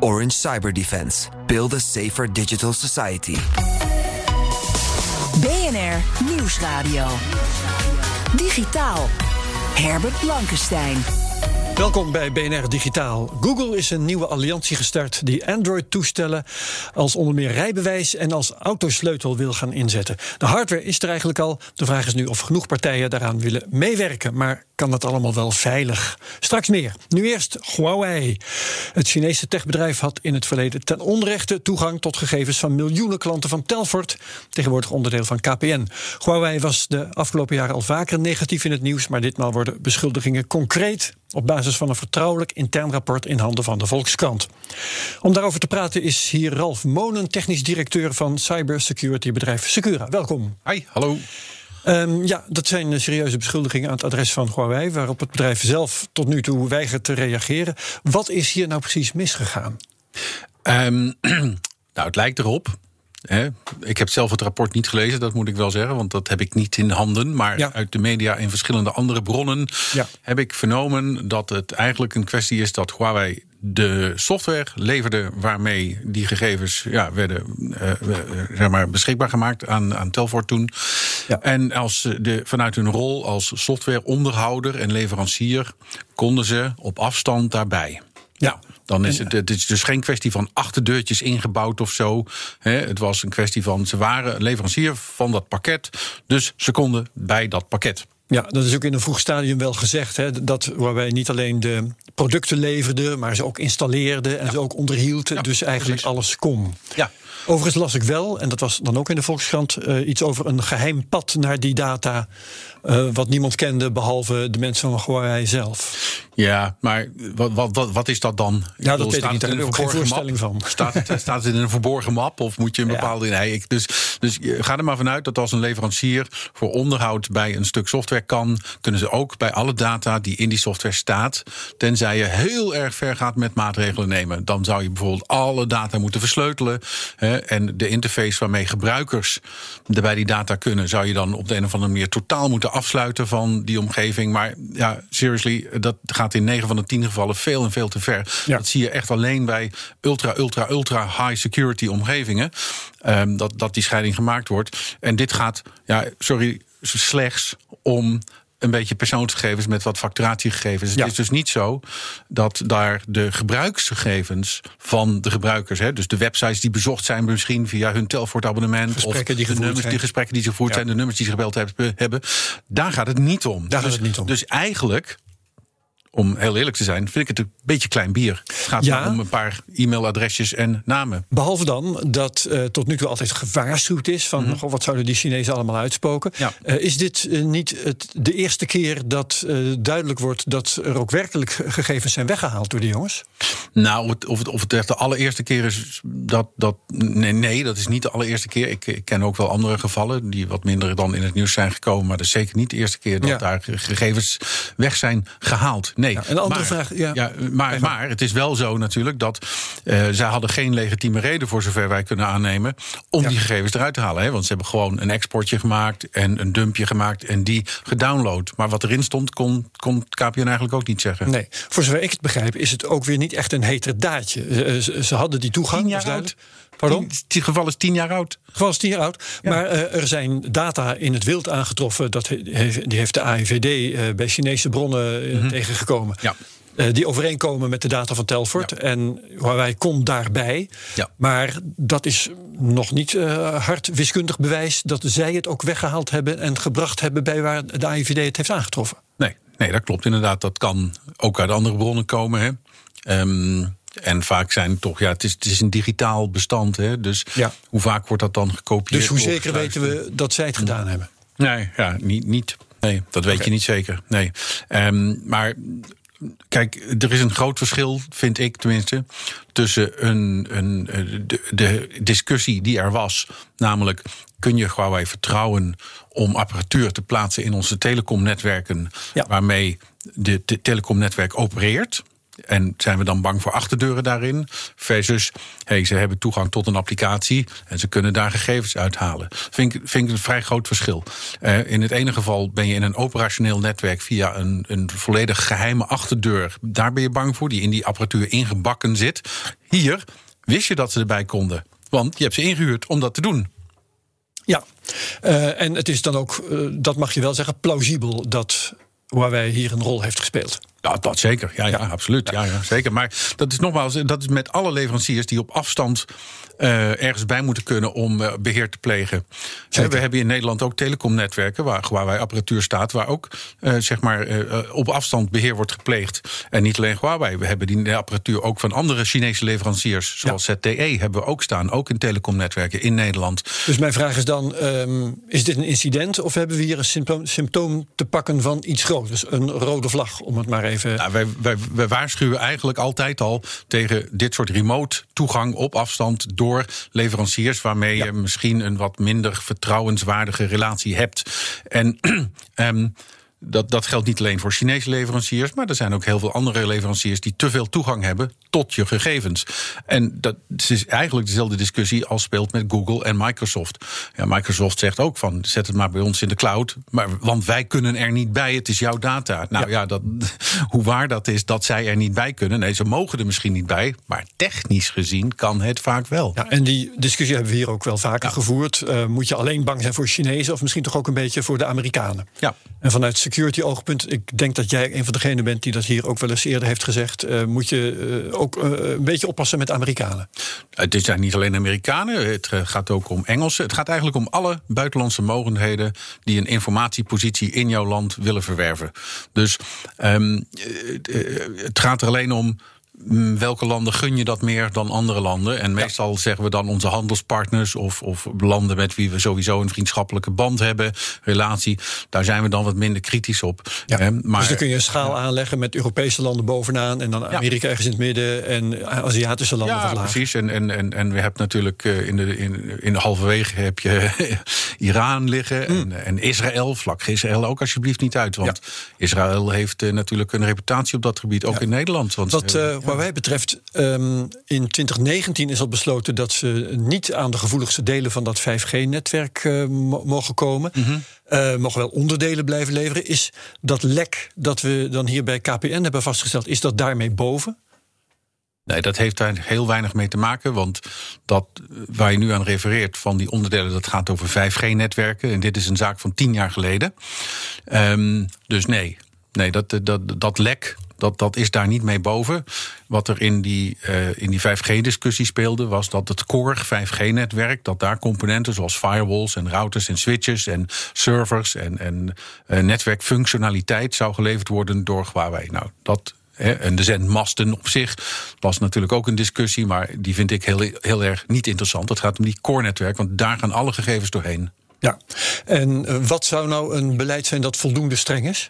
Orange Cyber Defense. Build a safer digital society. BNR Nieuwsradio. Digitaal. Herbert Blankenstein. Welkom bij BNR Digitaal. Google is een nieuwe alliantie gestart die Android-toestellen als onder meer rijbewijs en als autosleutel wil gaan inzetten. De hardware is er eigenlijk al. De vraag is nu of genoeg partijen daaraan willen meewerken. Maar kan dat allemaal wel veilig? Straks meer. Nu eerst Huawei. Het Chinese techbedrijf had in het verleden ten onrechte toegang tot gegevens van miljoenen klanten van Telfort, tegenwoordig onderdeel van KPN. Huawei was de afgelopen jaren al vaker negatief in het nieuws, maar ditmaal worden beschuldigingen concreet op basis van een vertrouwelijk intern rapport in handen van de Volkskrant. Om daarover te praten is hier Ralf Monen, technisch directeur van cybersecurity bedrijf Secura. Welkom. Hi, hallo. Um, ja, dat zijn serieuze beschuldigingen aan het adres van Huawei, waarop het bedrijf zelf tot nu toe weigert te reageren. Wat is hier nou precies misgegaan? Um, nou, het lijkt erop. Hè. Ik heb zelf het rapport niet gelezen, dat moet ik wel zeggen, want dat heb ik niet in handen. Maar ja. uit de media en verschillende andere bronnen ja. heb ik vernomen dat het eigenlijk een kwestie is dat Huawei de software leverde waarmee die gegevens ja, werden uh, zeg maar beschikbaar gemaakt aan, aan Telfort toen. Ja. En als de, vanuit hun rol als softwareonderhouder en leverancier konden ze op afstand daarbij. Ja. Dan is het, het is dus geen kwestie van achterdeurtjes ingebouwd of zo. Het was een kwestie van ze waren leverancier van dat pakket. Dus ze konden bij dat pakket. Ja, dat is ook in een vroeg stadium wel gezegd. Hè, dat waarbij niet alleen de producten leverde, maar ze ook installeerde en ja. ze ook onderhield. Ja, dus eigenlijk precies. alles kon. Ja. Overigens las ik wel, en dat was dan ook in de Volkskrant, uh, iets over een geheim pad naar die data. Uh, wat niemand kende behalve de mensen van Huawei zelf. Ja, maar wat, wat, wat, wat is dat dan? Ja, dat weet ik niet. Daar heb ik geen voorstelling map? van. Staat het, staat het in een verborgen map of moet je een bepaalde... Ja. Nee, dus, dus ga er maar vanuit dat als een leverancier voor onderhoud bij een stuk software kan... kunnen ze ook bij alle data die in die software staat... tenzij je heel erg ver gaat met maatregelen nemen. Dan zou je bijvoorbeeld alle data moeten versleutelen. Hè, en de interface waarmee gebruikers bij die data kunnen... zou je dan op de een of andere manier totaal moeten afsluiten van die omgeving. Maar ja, seriously, dat gaat in 9 van de 10 gevallen veel en veel te ver. Ja. Dat zie je echt alleen bij ultra, ultra, ultra high security omgevingen. Um, dat, dat die scheiding gemaakt wordt. En dit gaat, ja, sorry, slechts om een beetje persoonsgegevens met wat facturatiegegevens. Ja. Het is dus niet zo dat daar de gebruiksgegevens van de gebruikers, hè, dus de websites die bezocht zijn, misschien via hun Telfort-abonnement, of die de nummers, zijn. die gesprekken die ze gevoerd ja. zijn, de nummers die ze gebeld hebben, daar gaat het niet om. Daar dus, gaat het niet om. Dus eigenlijk om heel eerlijk te zijn, vind ik het een beetje klein bier. Het gaat ja. om een paar e-mailadresjes en namen. Behalve dan dat uh, tot nu toe altijd gewaarschuwd is van mm -hmm. goh, wat zouden die Chinezen allemaal uitspoken. Ja. Uh, is dit uh, niet het, de eerste keer dat duidelijk wordt dat er ook werkelijk gegevens zijn weggehaald door die jongens? Nou, of het, of het echt de allereerste keer is dat. dat nee, nee, dat is niet de allereerste keer. Ik, ik, ken ook wel andere gevallen die wat minder dan in het nieuws zijn gekomen. Maar dat is zeker niet de eerste keer dat ja. daar gegevens weg zijn gehaald. Nee. Ja, een andere maar, vraag. Ja. ja maar, maar het is wel zo natuurlijk dat uh, zij hadden geen legitieme reden, voor zover wij kunnen aannemen, om ja. die gegevens eruit te halen. Hè? Want ze hebben gewoon een exportje gemaakt en een dumpje gemaakt en die gedownload. Maar wat erin stond, kon, kon KPN eigenlijk ook niet zeggen. Nee, voor zover ik het begrijp, is het ook weer niet echt een heterdaadje. Uh, ze, ze, hadden die toegang. Tien jaar Pardon? Het geval is tien jaar oud. Het geval is tien jaar oud. Ja. Maar uh, er zijn data in het wild aangetroffen. Dat heeft, die heeft de AIVD uh, bij Chinese bronnen mm -hmm. tegengekomen. Ja. Uh, die overeenkomen met de data van Telfort. Ja. En wij komt daarbij. Ja. Maar dat is nog niet uh, hard wiskundig bewijs dat zij het ook weggehaald hebben en gebracht hebben bij waar de AIVD het heeft aangetroffen. Nee, nee dat klopt inderdaad. Dat kan ook uit andere bronnen komen. Hè. Um, en vaak zijn het toch, ja, het is, het is een digitaal bestand. Hè, dus ja. hoe vaak wordt dat dan gekopieerd? Dus hoe zeker weten we dat zij het gedaan hebben? Nee, ja, niet. niet nee, dat weet okay. je niet zeker. Nee. Um, maar kijk, er is een groot verschil, vind ik tenminste, tussen een, een, de, de discussie die er was, namelijk kun je Huawei vertrouwen om apparatuur te plaatsen in onze telecomnetwerken, Ja. waarmee de, de telecomnetwerk opereert. En zijn we dan bang voor achterdeuren daarin? Versus, hey, ze hebben toegang tot een applicatie en ze kunnen daar gegevens uithalen. Vind ik, vind ik een vrij groot verschil. Eh, in het ene geval ben je in een operationeel netwerk via een, een volledig geheime achterdeur. Daar ben je bang voor, die in die apparatuur ingebakken zit. Hier wist je dat ze erbij konden. Want je hebt ze ingehuurd om dat te doen. Ja, Eh, en het is dan ook, eh, dat mag je wel zeggen, plausibel dat Huawei hier een rol heeft gespeeld. Ja, dat zeker. Ja, ja, absoluut. Ja, ja, zeker. Maar dat is nogmaals, dat is met alle leveranciers die op afstand eh, ergens bij moeten kunnen om eh, beheer te plegen. Zeker. we hebben in Nederland ook telecomnetwerken waar Huawei apparatuur staat, waar ook eh, zeg maar op afstand beheer wordt gepleegd. En niet alleen Huawei, we hebben die apparatuur ook van andere Chinese leveranciers, zoals ZTE, hebben we ook staan, ook in telecomnetwerken in Nederland. Dus mijn vraag is dan, ehm, is dit een incident of hebben we hier een symptoom, symptoom te pakken van iets groters? Een rode vlag, om het maar even... Nou, wij, wij, wij waarschuwen eigenlijk altijd al tegen dit soort remote toegang op afstand door leveranciers waarmee je misschien een wat minder vertrouwenswaardige relatie hebt. En ehm, dat, dat geldt niet alleen voor Chinese leveranciers, maar er zijn ook heel veel andere leveranciers die te veel toegang hebben tot je gegevens. En dat is eigenlijk dezelfde discussie als speelt met Google en Microsoft. Ja, Microsoft zegt ook van zet het maar bij ons in de cloud, maar, want wij kunnen er niet bij, het is jouw data. Nou ja, dat, hoe waar dat is dat zij er niet bij kunnen. Nee, ze mogen er misschien niet bij, maar technisch gezien kan het vaak wel. Ja, en die discussie hebben we hier ook wel vaker gevoerd. Eh, moet je alleen bang zijn voor Chinezen of misschien toch ook een beetje voor de Amerikanen? Ja. En vanuit security oogpunt, ik denk dat jij een van degenen bent die dat hier ook wel eens eerder heeft gezegd, eh, moet je eh, ook eh, een beetje oppassen met Amerikanen. Het zijn niet alleen Amerikanen, het gaat ook om Engelsen. Het gaat eigenlijk om alle buitenlandse mogendheden die een informatiepositie in jouw land willen verwerven. Dus ehm, eh, eh, het gaat er alleen om. Mm, Welke landen gun je dat meer dan andere landen? En meestal zeggen we dan onze handelspartners of, of landen met wie we sowieso een vriendschappelijke band hebben, relatie. Daar zijn we dan wat minder kritisch op. Ja. Hè, maar dus dan kun je een schaal aanleggen met Europese landen bovenaan en dan Amerika ergens in het midden en Aziatische landen Ja, precies. En, en, en, en we hebben natuurlijk eh, in de, in, in de halverwege heb je Iran liggen en, en Israël. Vlak Israël ook alsjeblieft niet uit. Want Israël heeft eh, natuurlijk een reputatie op dat gebied, ook in Nederland. Want, Wat eh, eh Huawei betreft, ehm, in 2019 is al besloten dat ze niet aan de gevoeligste delen van dat 5G-netwerk mogen komen. Eh, mogen wel onderdelen blijven leveren. Is dat lek dat we dan hier bij KPN hebben vastgesteld, is dat daarmee boven? Nee, dat heeft daar heel weinig mee te maken. Want dat eh, waar je nu aan refereert van die onderdelen, dat gaat over 5G-netwerken. En dit is een zaak van tien jaar geleden. Ehm, dus nee, nee dat, dat, dat lek. Dat, dat is daar niet mee boven. Wat er in die, eh, in die 5G-discussie speelde, was dat het core 5G-netwerk, dat daar componenten zoals firewalls en routers en switches en servers en, en eh, netwerkfunctionaliteit zou geleverd worden door Huawei. Nou, dat En de zendmasten op zich was natuurlijk ook een discussie, maar die vind ik heel, heel erg niet interessant. Het gaat om die core-netwerk, want daar gaan alle gegevens doorheen. Ja. En eh, wat zou nou een beleid zijn dat voldoende streng is?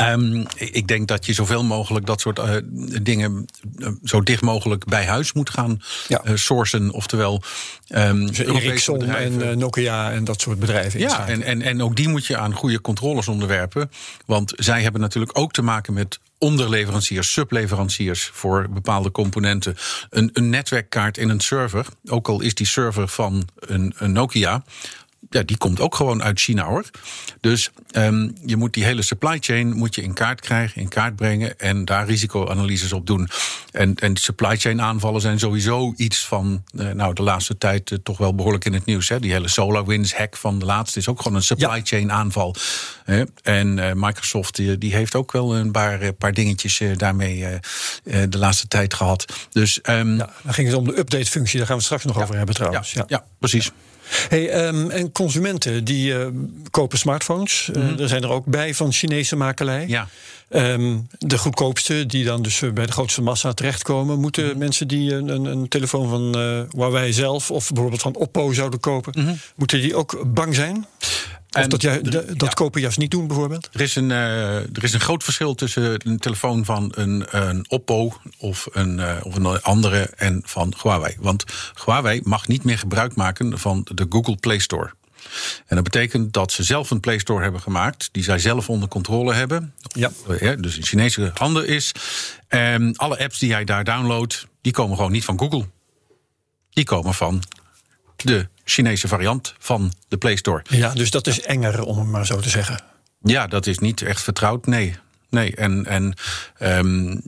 Um, ik denk dat je zoveel mogelijk dat soort uh, dingen uh, zo dicht mogelijk bij huis moet gaan ja. uh, sourcen. Oftewel, um, dus Ericsson en eh, Nokia en dat soort bedrijven. Ja, en, en, en ook die moet je aan goede controles onderwerpen. Want zij hebben natuurlijk ook te maken met onderleveranciers, subleveranciers voor bepaalde componenten. Een, een netwerkkaart in een server, ook al is die server van een, een Nokia ja, die komt ook gewoon uit China hoor. Dus um, je moet die hele supply chain moet je in kaart krijgen, in kaart brengen en daar risicoanalyses op doen. En, en supply chain aanvallen zijn sowieso iets van uh, nou, de laatste tijd uh, toch wel behoorlijk in het nieuws. Hè? Die hele SolarWinds hack van de laatste is ook gewoon een supply ja. chain aanval. Hè? En uh, Microsoft die, die, heeft ook wel een paar, paar dingetjes daarmee de laatste tijd gehad. Dus, um, ja, dan ging het om de update functie, daar gaan we straks nog ja, over hebben trouwens. Ja, ja precies. Hey, um, en consumenten die uh, kopen smartphones. Mm -hmm. uh, er zijn er ook bij van Chinese makelij. Ja. Um, de goedkoopste, die dan dus bij de grootste massa terechtkomen. Moeten mm -hmm. mensen die een, een, een telefoon van uh, Huawei zelf of bijvoorbeeld van Oppo zouden kopen, mm -hmm. moeten die ook bang zijn? Of dat, jij, dat kopen juist niet doen, bijvoorbeeld? Er is een, uh, er is een groot verschil tussen een telefoon van een, een Oppo of een, uh, of een andere en van Huawei. Want Huawei mag niet meer gebruik maken van de Google Play Store. En dat betekent dat ze zelf een Play Store hebben gemaakt, die zij zelf onder controle hebben. Ja. Dus in Chinese handen is. En alle apps die jij daar downloadt, die komen gewoon niet van Google. Die komen van de Chinese variant van de Play Store. Ja, dus dat is enger, om het maar zo te zeggen. Ja, dat is niet echt vertrouwd, nee. Nee, en, en um,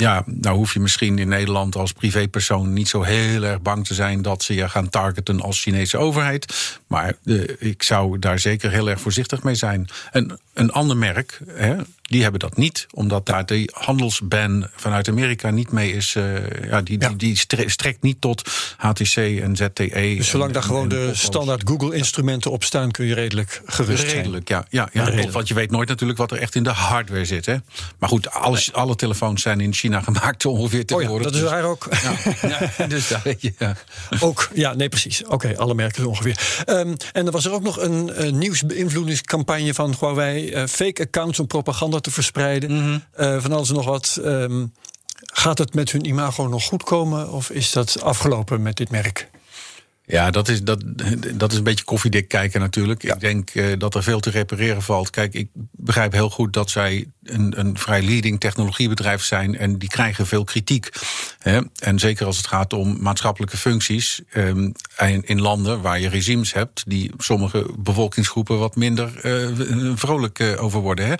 ja, nou hoef je misschien in Nederland als privépersoon niet zo heel erg bang te zijn dat ze je gaan targeten als Chinese overheid. Maar uh, ik zou daar zeker heel erg voorzichtig mee zijn. En een ander merk, hè, die hebben dat niet, omdat daar de handelsban vanuit Amerika niet mee is. Uh, ja, die, die, die, strekt niet tot HTC en ZTE. Dus zolang daar gewoon de standaard Google-instrumenten op staan, kun je redelijk gerust redelijk, zijn. Redelijk, ja. ja, ja. Redelijk. Want je weet nooit natuurlijk wat er echt in de hardware zit. Hè. Maar goed, alles, alle telefoons zijn in China gemaakt ongeveer tegenwoordig. Oh ja, dat is waar ook. Ja, ja, dus daar weet je. Ja. Ook, ja, nee, precies. Oké, alle merken ongeveer. Um, en er was er ook nog een, een nieuwsbeïnvloedingscampagne van Huawei. Uh, fake accounts om propaganda te verspreiden. Mm -hmm. uh, van alles en nog wat. Um, gaat het met hun imago nog goed komen? Of is dat afgelopen met dit merk? Ja, dat is, dat, dat is een beetje koffiedik kijken natuurlijk. Ik denk uh, dat er veel te repareren valt. Kijk, ik begrijp heel goed dat zij een, vrij leading technologiebedrijf zijn en die krijgen veel kritiek. Hè? En zeker als het gaat om maatschappelijke functies um, in landen waar je regimes hebt die sommige bevolkingsgroepen wat minder uh, vrolijk uh, over worden. Hè?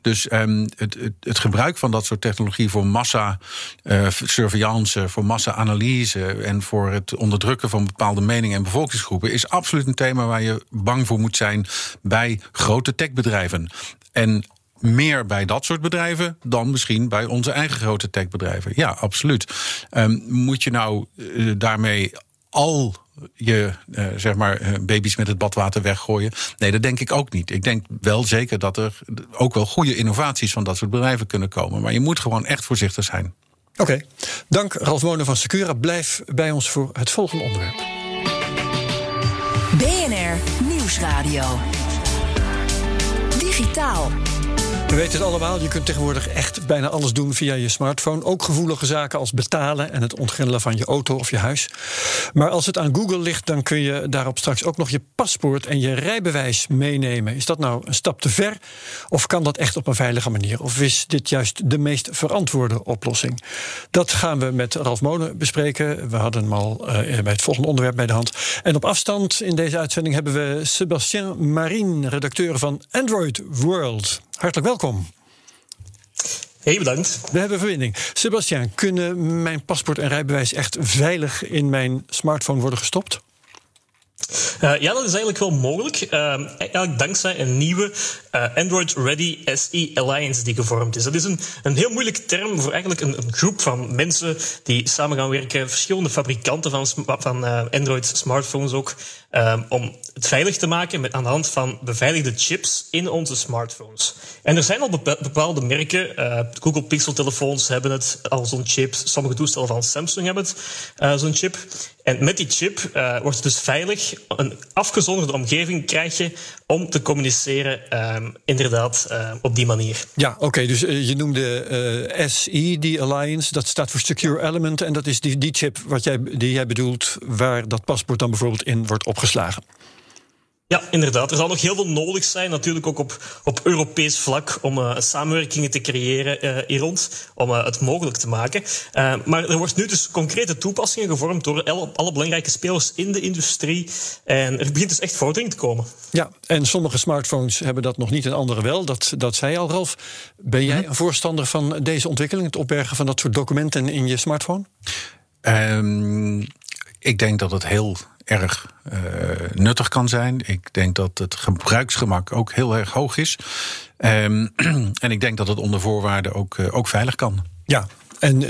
Dus um, het, het, het, gebruik van dat soort technologie voor massa-surveillance, voor massa-analyse en voor het onderdrukken van bepaalde meningen en bevolkingsgroepen is absoluut een thema waar je bang voor moet zijn bij grote techbedrijven. En meer bij dat soort bedrijven dan misschien bij onze eigen grote techbedrijven. Ja, absoluut. Um, moet je nou uh, daarmee al je uh, zeg maar uh, baby's met het badwater weggooien. Nee, dat denk ik ook niet. Ik denk wel zeker dat er ook wel goede innovaties van dat soort bedrijven kunnen komen. Maar je moet gewoon echt voorzichtig zijn. Oké, okay. dank Ralf Monen van Secura. Blijf bij ons voor het volgende onderwerp. BNR Nieuwsradio. Digitaal. We weten het allemaal, je kunt tegenwoordig echt bijna alles doen via je smartphone. Ook gevoelige zaken als betalen en het ontgrendelen van je auto of je huis. Maar als het aan Google ligt, dan kun je daarop straks ook nog je paspoort en je rijbewijs meenemen. Is dat nou een stap te ver? Of kan dat echt op een veilige manier? Of is dit juist de meest verantwoorde oplossing? Dat gaan we met Ralf Molen bespreken. We hadden hem al uh, bij het volgende onderwerp bij de hand. En op afstand in deze uitzending hebben we Sebastien Marien, redacteur van Android World. Hartelijk welkom. Hey, bedankt. We hebben verbinding. Sebastian, kunnen mijn paspoort en rijbewijs echt veilig in mijn smartphone worden gestopt? Uh, ja, dat is eigenlijk wel mogelijk. Uh, eigenlijk dankzij een nieuwe uh, Android Ready SE Alliance die gevormd is. Dat is een, een heel moeilijke term voor eigenlijk een, een groep van mensen die samen gaan werken, verschillende fabrikanten van, van Android smartphones ook, om het veilig te maken met, aan de hand van beveiligde chips in onze smartphones. En er zijn al bepaalde merken, Google Pixel telefoons hebben het al zo'n chip, sommige toestellen van Samsung hebben het zo'n chip. En met die chip wordt het dus veilig een afgezonderde omgeving krijg je om te communiceren, um, inderdaad, op die manier. Ja, oké. Dus je noemde SE, die Alliance, dat staat voor Secure Element. En dat is die, die chip wat jij, die jij bedoelt, waar dat paspoort dan bijvoorbeeld in wordt opgeslagen. Ja, inderdaad. Er zal nog heel veel nodig zijn, natuurlijk ook op, op Europees vlak, om uh, samenwerkingen te creëren uh, hier rond, om uh, het mogelijk te maken. maar er wordt nu dus concrete toepassingen gevormd door alle, alle, belangrijke spelers in de industrie. En er begint dus echt vordering te komen. Ja, en sommige smartphones hebben dat nog niet en andere wel. Dat, dat zei al, Ralf. Ben jij mhm. een voorstander van deze ontwikkeling, het opbergen van dat soort documenten in je smartphone? Um, ik denk dat het heel erg uh, nuttig kan zijn. Ik denk dat het gebruiksgemak ook heel erg hoog is. Um, en ik denk dat het onder voorwaarden ook, uh, ook veilig kan. Ja, en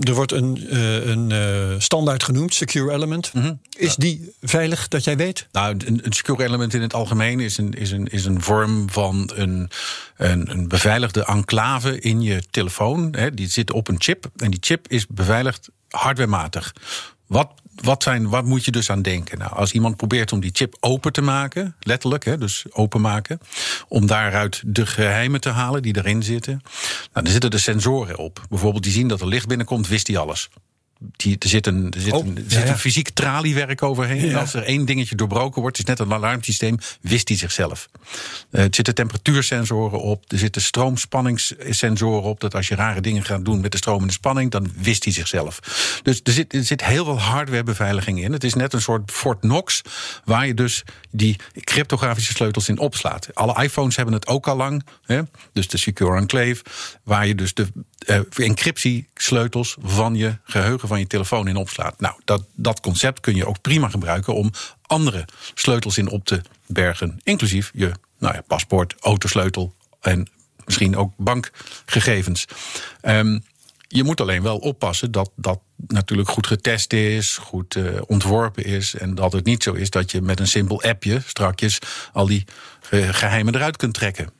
er wordt een, uh, een standaard genoemd, Secure Element. Mm -hmm. Is die veilig, dat jij weet? Nou, een, een, Secure Element in het algemeen is een, is een, is een vorm van een, een, een beveiligde enclave in je telefoon. Hè. Die zit op een chip en die chip is beveiligd hardwarematig. Wat wat, zijn, wat moet je dus aan denken? Nou, als iemand probeert om die chip open te maken, letterlijk, hè, dus openmaken, om daaruit de geheimen te halen die erin zitten, nou, dan zitten de sensoren op. Bijvoorbeeld, die zien dat er licht binnenkomt, wist hij alles. Die, er zit een, er zit, Oh, een, er ja, zit ja. een fysiek traliewerk overheen. En als er één dingetje doorbroken wordt, het is net een alarmsysteem, wist hij zichzelf. Eh, er zitten temperatuursensoren op, er zitten stroomspanningssensoren op. Dat als je rare dingen gaat doen met de stroom en de spanning, dan wist hij zichzelf. Dus er zit, er zit heel veel hardwarebeveiliging in. Het is net een soort Fort Knox, waar je dus die cryptografische sleutels in opslaat. Alle iPhones hebben het ook al lang. Hè? Dus de Secure Enclave, waar je dus de eh, encryptiesleutels van je geheugen van je telefoon in opslaat. Nou, dat, dat concept kun je ook prima gebruiken om andere sleutels in op te bergen. Inclusief je nou ja, paspoort, autosleutel en misschien ook bankgegevens. Ehm, je moet alleen wel oppassen dat dat natuurlijk goed getest is, goed eh, ontworpen is. En dat het niet zo is dat je met een simpel appje strakjes al die eh, geheimen eruit kunt trekken.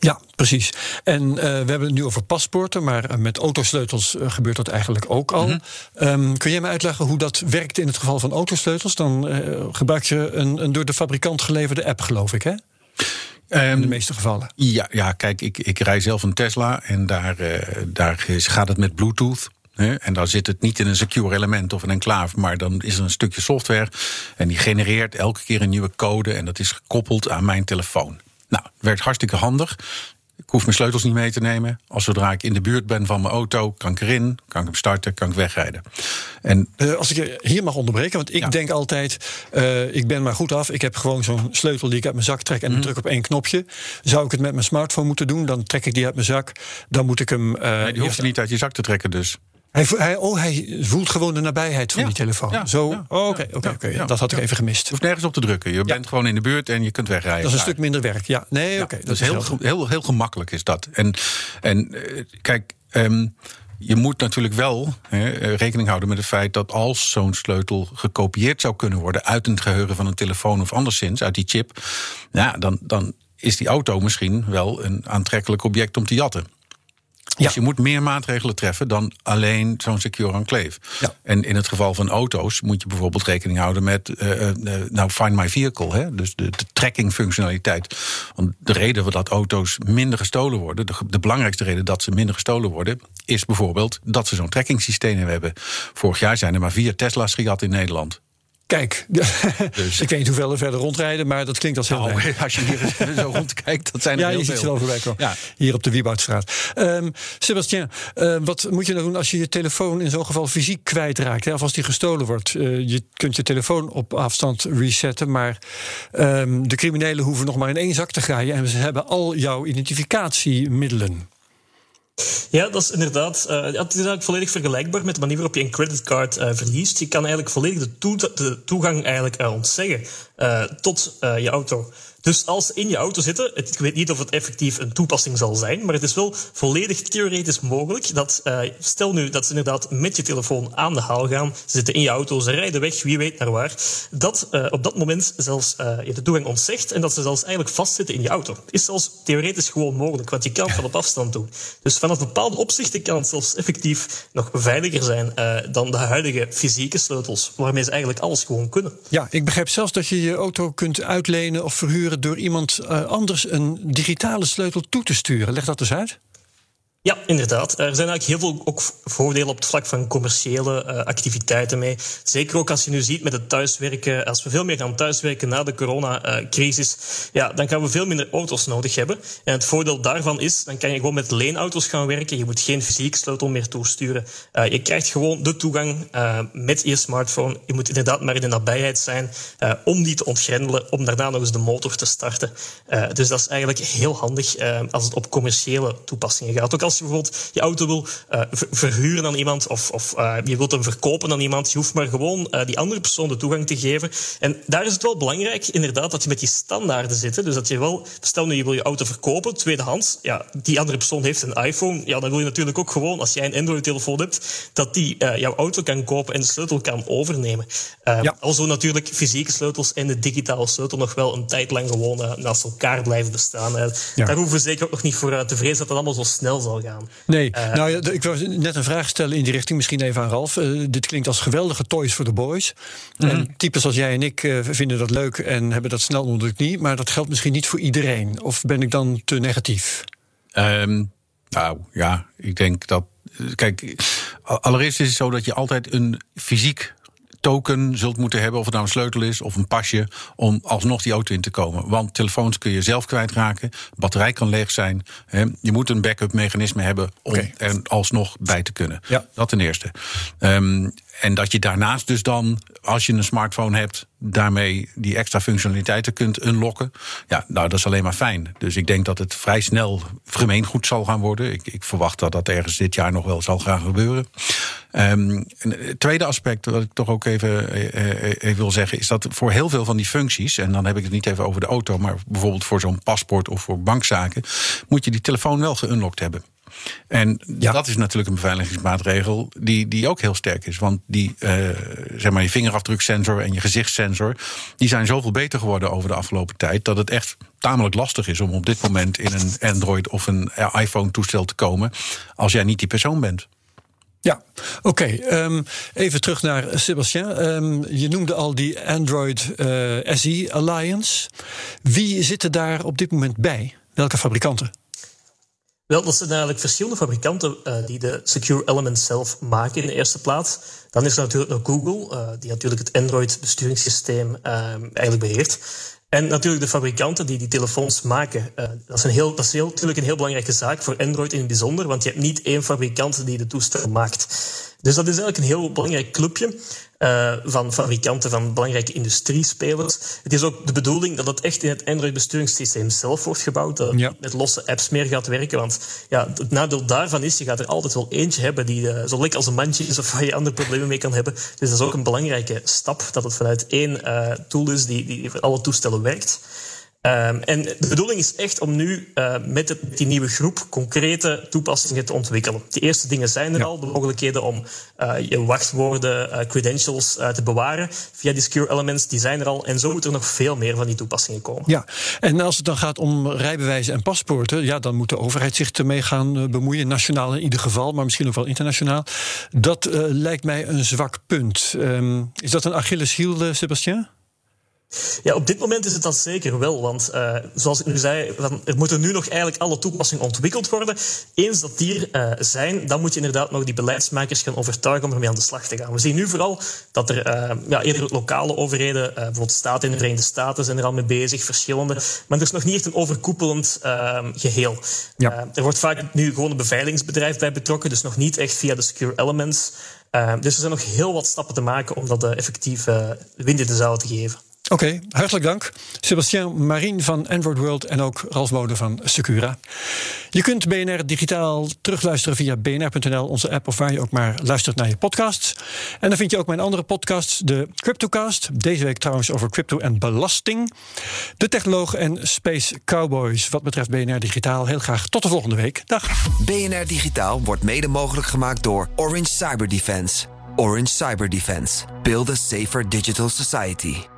Ja, precies. En eh, we hebben het nu over paspoorten, maar eh, met autosleutels eh, gebeurt dat eigenlijk ook al. Mhm. Ehm, kun jij me uitleggen hoe dat werkt in het geval van autosleutels? Dan gebruik je een, een door de fabrikant geleverde app, geloof ik, hè? In Ehm, de meeste gevallen. Ja, ja kijk, ik, ik rij zelf een Tesla en daar, daar is, gaat het met Bluetooth. Hè, en daar zit het niet in een secure element of een enclave, maar dan is er een stukje software. En die genereert elke keer een nieuwe code en dat is gekoppeld aan mijn telefoon. Nou, het werkt hartstikke handig. Ik hoef mijn sleutels niet mee te nemen. Als zodra ik in de buurt ben van mijn auto, kan ik erin, kan ik hem starten, kan ik wegrijden. En Eh, als ik je hier mag onderbreken, want ik Ja. denk altijd, eh, ik ben maar goed af. Ik heb gewoon zo'n sleutel die ik uit mijn zak trek en ik druk op één knopje. Zou ik het met mijn smartphone moeten doen, dan trek ik die uit mijn zak. Dan moet ik hem. eh, nee, die hoef eerst- je niet uit je zak te trekken dus. Hij, hij, oh, hij voelt gewoon de nabijheid van Ja, die telefoon. ja, Zo, oh, oké, oké, dat had ik even gemist. Je hoeft nergens op te drukken. Je bent gewoon in de buurt en je kunt wegrijden. Dat is een stuk minder werk. Ja, nee, oké. dat is heel, heel, heel gemakkelijk is dat. En, en eh, kijk, ehm, je moet natuurlijk wel hè, eh, rekening houden met het feit dat als zo'n sleutel gekopieerd zou kunnen worden uit het geheugen van een telefoon of anderszins, uit die chip, ja, dan, dan is die auto misschien wel een aantrekkelijk object om te jatten. Ja. Dus je moet meer maatregelen treffen dan alleen zo'n secure enclave. Ja. En in het geval van auto's moet je bijvoorbeeld rekening houden met eh, eh, nou, Find My Vehicle, hè? dus de, de tracking functionaliteit. Want de reden dat auto's minder gestolen worden, de, de belangrijkste reden dat ze minder gestolen worden, is bijvoorbeeld dat ze zo'n tracking systeem hebben. Vorig jaar zijn er maar vier Tesla's gejat in Nederland. Kijk, Dus- ik weet niet hoeveel er verder rondrijden, maar dat klinkt als heel Nou, weinig. als je hier zo rondkijkt, dat zijn er Ja, heel je ziet ze veel. wel voorbij komen. Ja. Hier op de Wieboudstraat. Ehm Sebastien, eh, wat moet je nou doen als je je telefoon in zo'n geval fysiek kwijtraakt? Hè? Of als die gestolen wordt. Eh, je kunt je telefoon op afstand resetten, maar ehm, de criminelen hoeven nog maar in één zak te graaien en ze hebben al jouw identificatiemiddelen. Ja, dat is inderdaad. eh, het is eigenlijk volledig vergelijkbaar met de manier waarop je een creditcard eh verliest. Je kan eigenlijk volledig de, toe- de toegang eigenlijk, eh, ontzeggen tot je auto. Dus als in je auto zitten, ik weet niet of het effectief een toepassing zal zijn, maar het is wel volledig theoretisch mogelijk dat, eh, stel nu dat ze inderdaad met je telefoon aan de haal gaan, ze zitten in je auto, ze rijden weg, wie weet naar waar, dat eh, op dat moment zelfs eh, je de toegang ontzegt en dat ze zelfs eigenlijk vastzitten in je auto. Is zelfs theoretisch gewoon mogelijk, want je kan het van op afstand doen. Dus vanaf bepaalde opzichten kan het zelfs effectief nog veiliger zijn dan de huidige fysieke sleutels, waarmee ze eigenlijk alles gewoon kunnen. Ja, ik begrijp zelfs dat je je auto kunt uitlenen of verhuren door iemand eh, anders een digitale sleutel toe te sturen. Leg dat eens uit. Ja, inderdaad. Er zijn eigenlijk heel veel ook voordelen op het vlak van commerciële eh, activiteiten mee. Zeker ook als je nu ziet met het thuiswerken. Als we veel meer gaan thuiswerken na de coronacrisis, ja, dan gaan we veel minder auto's nodig hebben. En het voordeel daarvan is, dan kan je gewoon met leenauto's gaan werken. Je moet geen fysiek sleutel meer toesturen. Eh, je krijgt gewoon de toegang eh, met je smartphone. Je moet inderdaad maar in de nabijheid zijn om die te ontgrendelen, om daarna nog eens de motor te starten. Dus dat is eigenlijk heel handig als het op commerciële toepassingen gaat. Ook als je bijvoorbeeld je auto wil ver- verhuren aan iemand of, of eh, je wilt hem verkopen aan iemand, je hoeft maar gewoon eh, die andere persoon de toegang te geven. En daar is het wel belangrijk, inderdaad, dat je met die standaarden zit. hè. Dus dat je wel, stel nu je wil je auto verkopen, tweedehands, ja, die andere persoon heeft een iPhone, ja, dan wil je natuurlijk ook gewoon, als jij een Android-telefoon hebt, dat die jouw auto kan kopen en de sleutel kan overnemen. Ja. Alzo natuurlijk fysieke sleutels en de digitale sleutel nog wel een tijd lang gewoon naast elkaar blijven bestaan. Ja. Daar hoeven we zeker ook nog niet voor te vrezen dat dat allemaal zo snel zal gaan. Nee, nou ja, ik wou net een vraag stellen in die richting, misschien even aan Ralf. dit klinkt als geweldige toys voor de boys. Mm En types als jij en ik vinden dat leuk en hebben dat snel onder de knie. Maar dat geldt misschien niet voor iedereen. Of ben ik dan te negatief? Um, nou ja, ik denk dat. Kijk, allereerst is het zo dat je altijd een fysiek token zult moeten hebben, of het nou een sleutel is of een pasje, om alsnog die auto in te komen. Want telefoons kun je zelf kwijtraken, batterij kan leeg zijn. Hè. Je moet een backup mechanisme hebben om er alsnog bij te kunnen. Ja. Dat ten eerste. Um, en dat je daarnaast dus dan, als je een smartphone hebt, daarmee die extra functionaliteiten kunt unlocken. Ja, nou, dat is alleen maar fijn. Dus ik denk dat het vrij snel gemeengoed zal gaan worden. Ik, ik verwacht dat dat ergens dit jaar nog wel zal gaan gebeuren. Um, het tweede aspect, wat ik toch ook even, eh, eh, even wil zeggen, is dat voor heel veel van die functies, en dan heb ik het niet even over de auto, maar bijvoorbeeld voor zo'n paspoort of voor bankzaken, moet je die telefoon wel geunlocked hebben. En dat is natuurlijk een beveiligingsmaatregel die, die ook heel sterk is. Want die, uh, zeg maar, je vingerafdruksensor en je gezichtssensor... die zijn zoveel beter geworden over de afgelopen tijd... dat het echt tamelijk lastig is om op dit moment in een Android of een iPhone-toestel te komen... als jij niet die persoon bent. Ja, oké. Ehm, even terug naar Sebastien. Um, je noemde al die Android uh, eh, SE Alliance. Wie zitten daar op dit moment bij? Welke fabrikanten? Wel, dat zijn eigenlijk verschillende fabrikanten uh, die de Secure Elements zelf maken in de eerste plaats. Dan is er natuurlijk nog Google, uh, die natuurlijk het Android-besturingssysteem uh, eigenlijk beheert. En natuurlijk de fabrikanten die die telefoons maken. Dat is, een heel, dat is heel, natuurlijk een heel belangrijke zaak voor Android in het bijzonder, want je hebt niet één fabrikant die de toestel maakt. Dus dat is eigenlijk een heel belangrijk clubje uh, van fabrikanten van belangrijke industriespelers. Het is ook de bedoeling dat het echt in het Android-besturingssysteem zelf wordt gebouwd. Dat het met losse apps meer gaat werken. Want ja, het nadeel daarvan is, je gaat er altijd wel eentje hebben die uh, zo lekker als een mandje is of waar je andere problemen mee kan hebben. Dus dat is ook een belangrijke stap, dat het vanuit één uh, tool is die, die voor alle toestellen werkt. Um, en de bedoeling is echt om nu uh, met die nieuwe groep concrete toepassingen te ontwikkelen. De eerste dingen zijn er al, de mogelijkheden om uh, je wachtwoorden, uh, credentials te bewaren via die secure elements, die zijn er al. En zo moeten er nog veel meer van die toepassingen komen. Ja, en als het dan gaat om rijbewijzen en paspoorten, ja, dan moet de overheid zich ermee gaan bemoeien, nationaal in ieder geval, maar misschien ook wel internationaal. Dat lijkt mij een zwak punt. Um, is dat een Achilleshiel, Sebastien? Ja, op dit moment is het dat zeker wel. Want uh, zoals ik nu zei, er moeten nu nog eigenlijk alle toepassingen ontwikkeld worden. Eens dat die er uh, zijn, dan moet je inderdaad nog die beleidsmakers gaan overtuigen om ermee aan de slag te gaan. We zien nu vooral dat er uh, ja, eerder lokale overheden, bijvoorbeeld staten in de Verenigde Staten, zijn er al mee bezig, verschillende. Maar er is nog niet echt een overkoepelend ehm, geheel. Ja. er wordt vaak nu gewoon een beveiligingsbedrijf bij betrokken, dus nog niet echt via de secure elements. Dus er zijn nog heel wat stappen te maken om dat effectief wind in de zaal te geven. Oké, hartelijk dank. Sebastien Marien van Android World en ook Ralf Bode van Secura. Je kunt BNR digitaal terugluisteren via bnr.nl, onze app of waar je ook maar luistert naar je podcasts. En dan vind je ook mijn andere podcasts, de Cryptocast. Deze week trouwens over crypto en belasting. De Technoloog en Space Cowboys. Wat betreft BNR Digitaal, heel graag tot de volgende week. Dag. BNR Digitaal wordt mede mogelijk gemaakt door Orange Cyber Defense. Orange Cyber Defense. Build a safer digital society.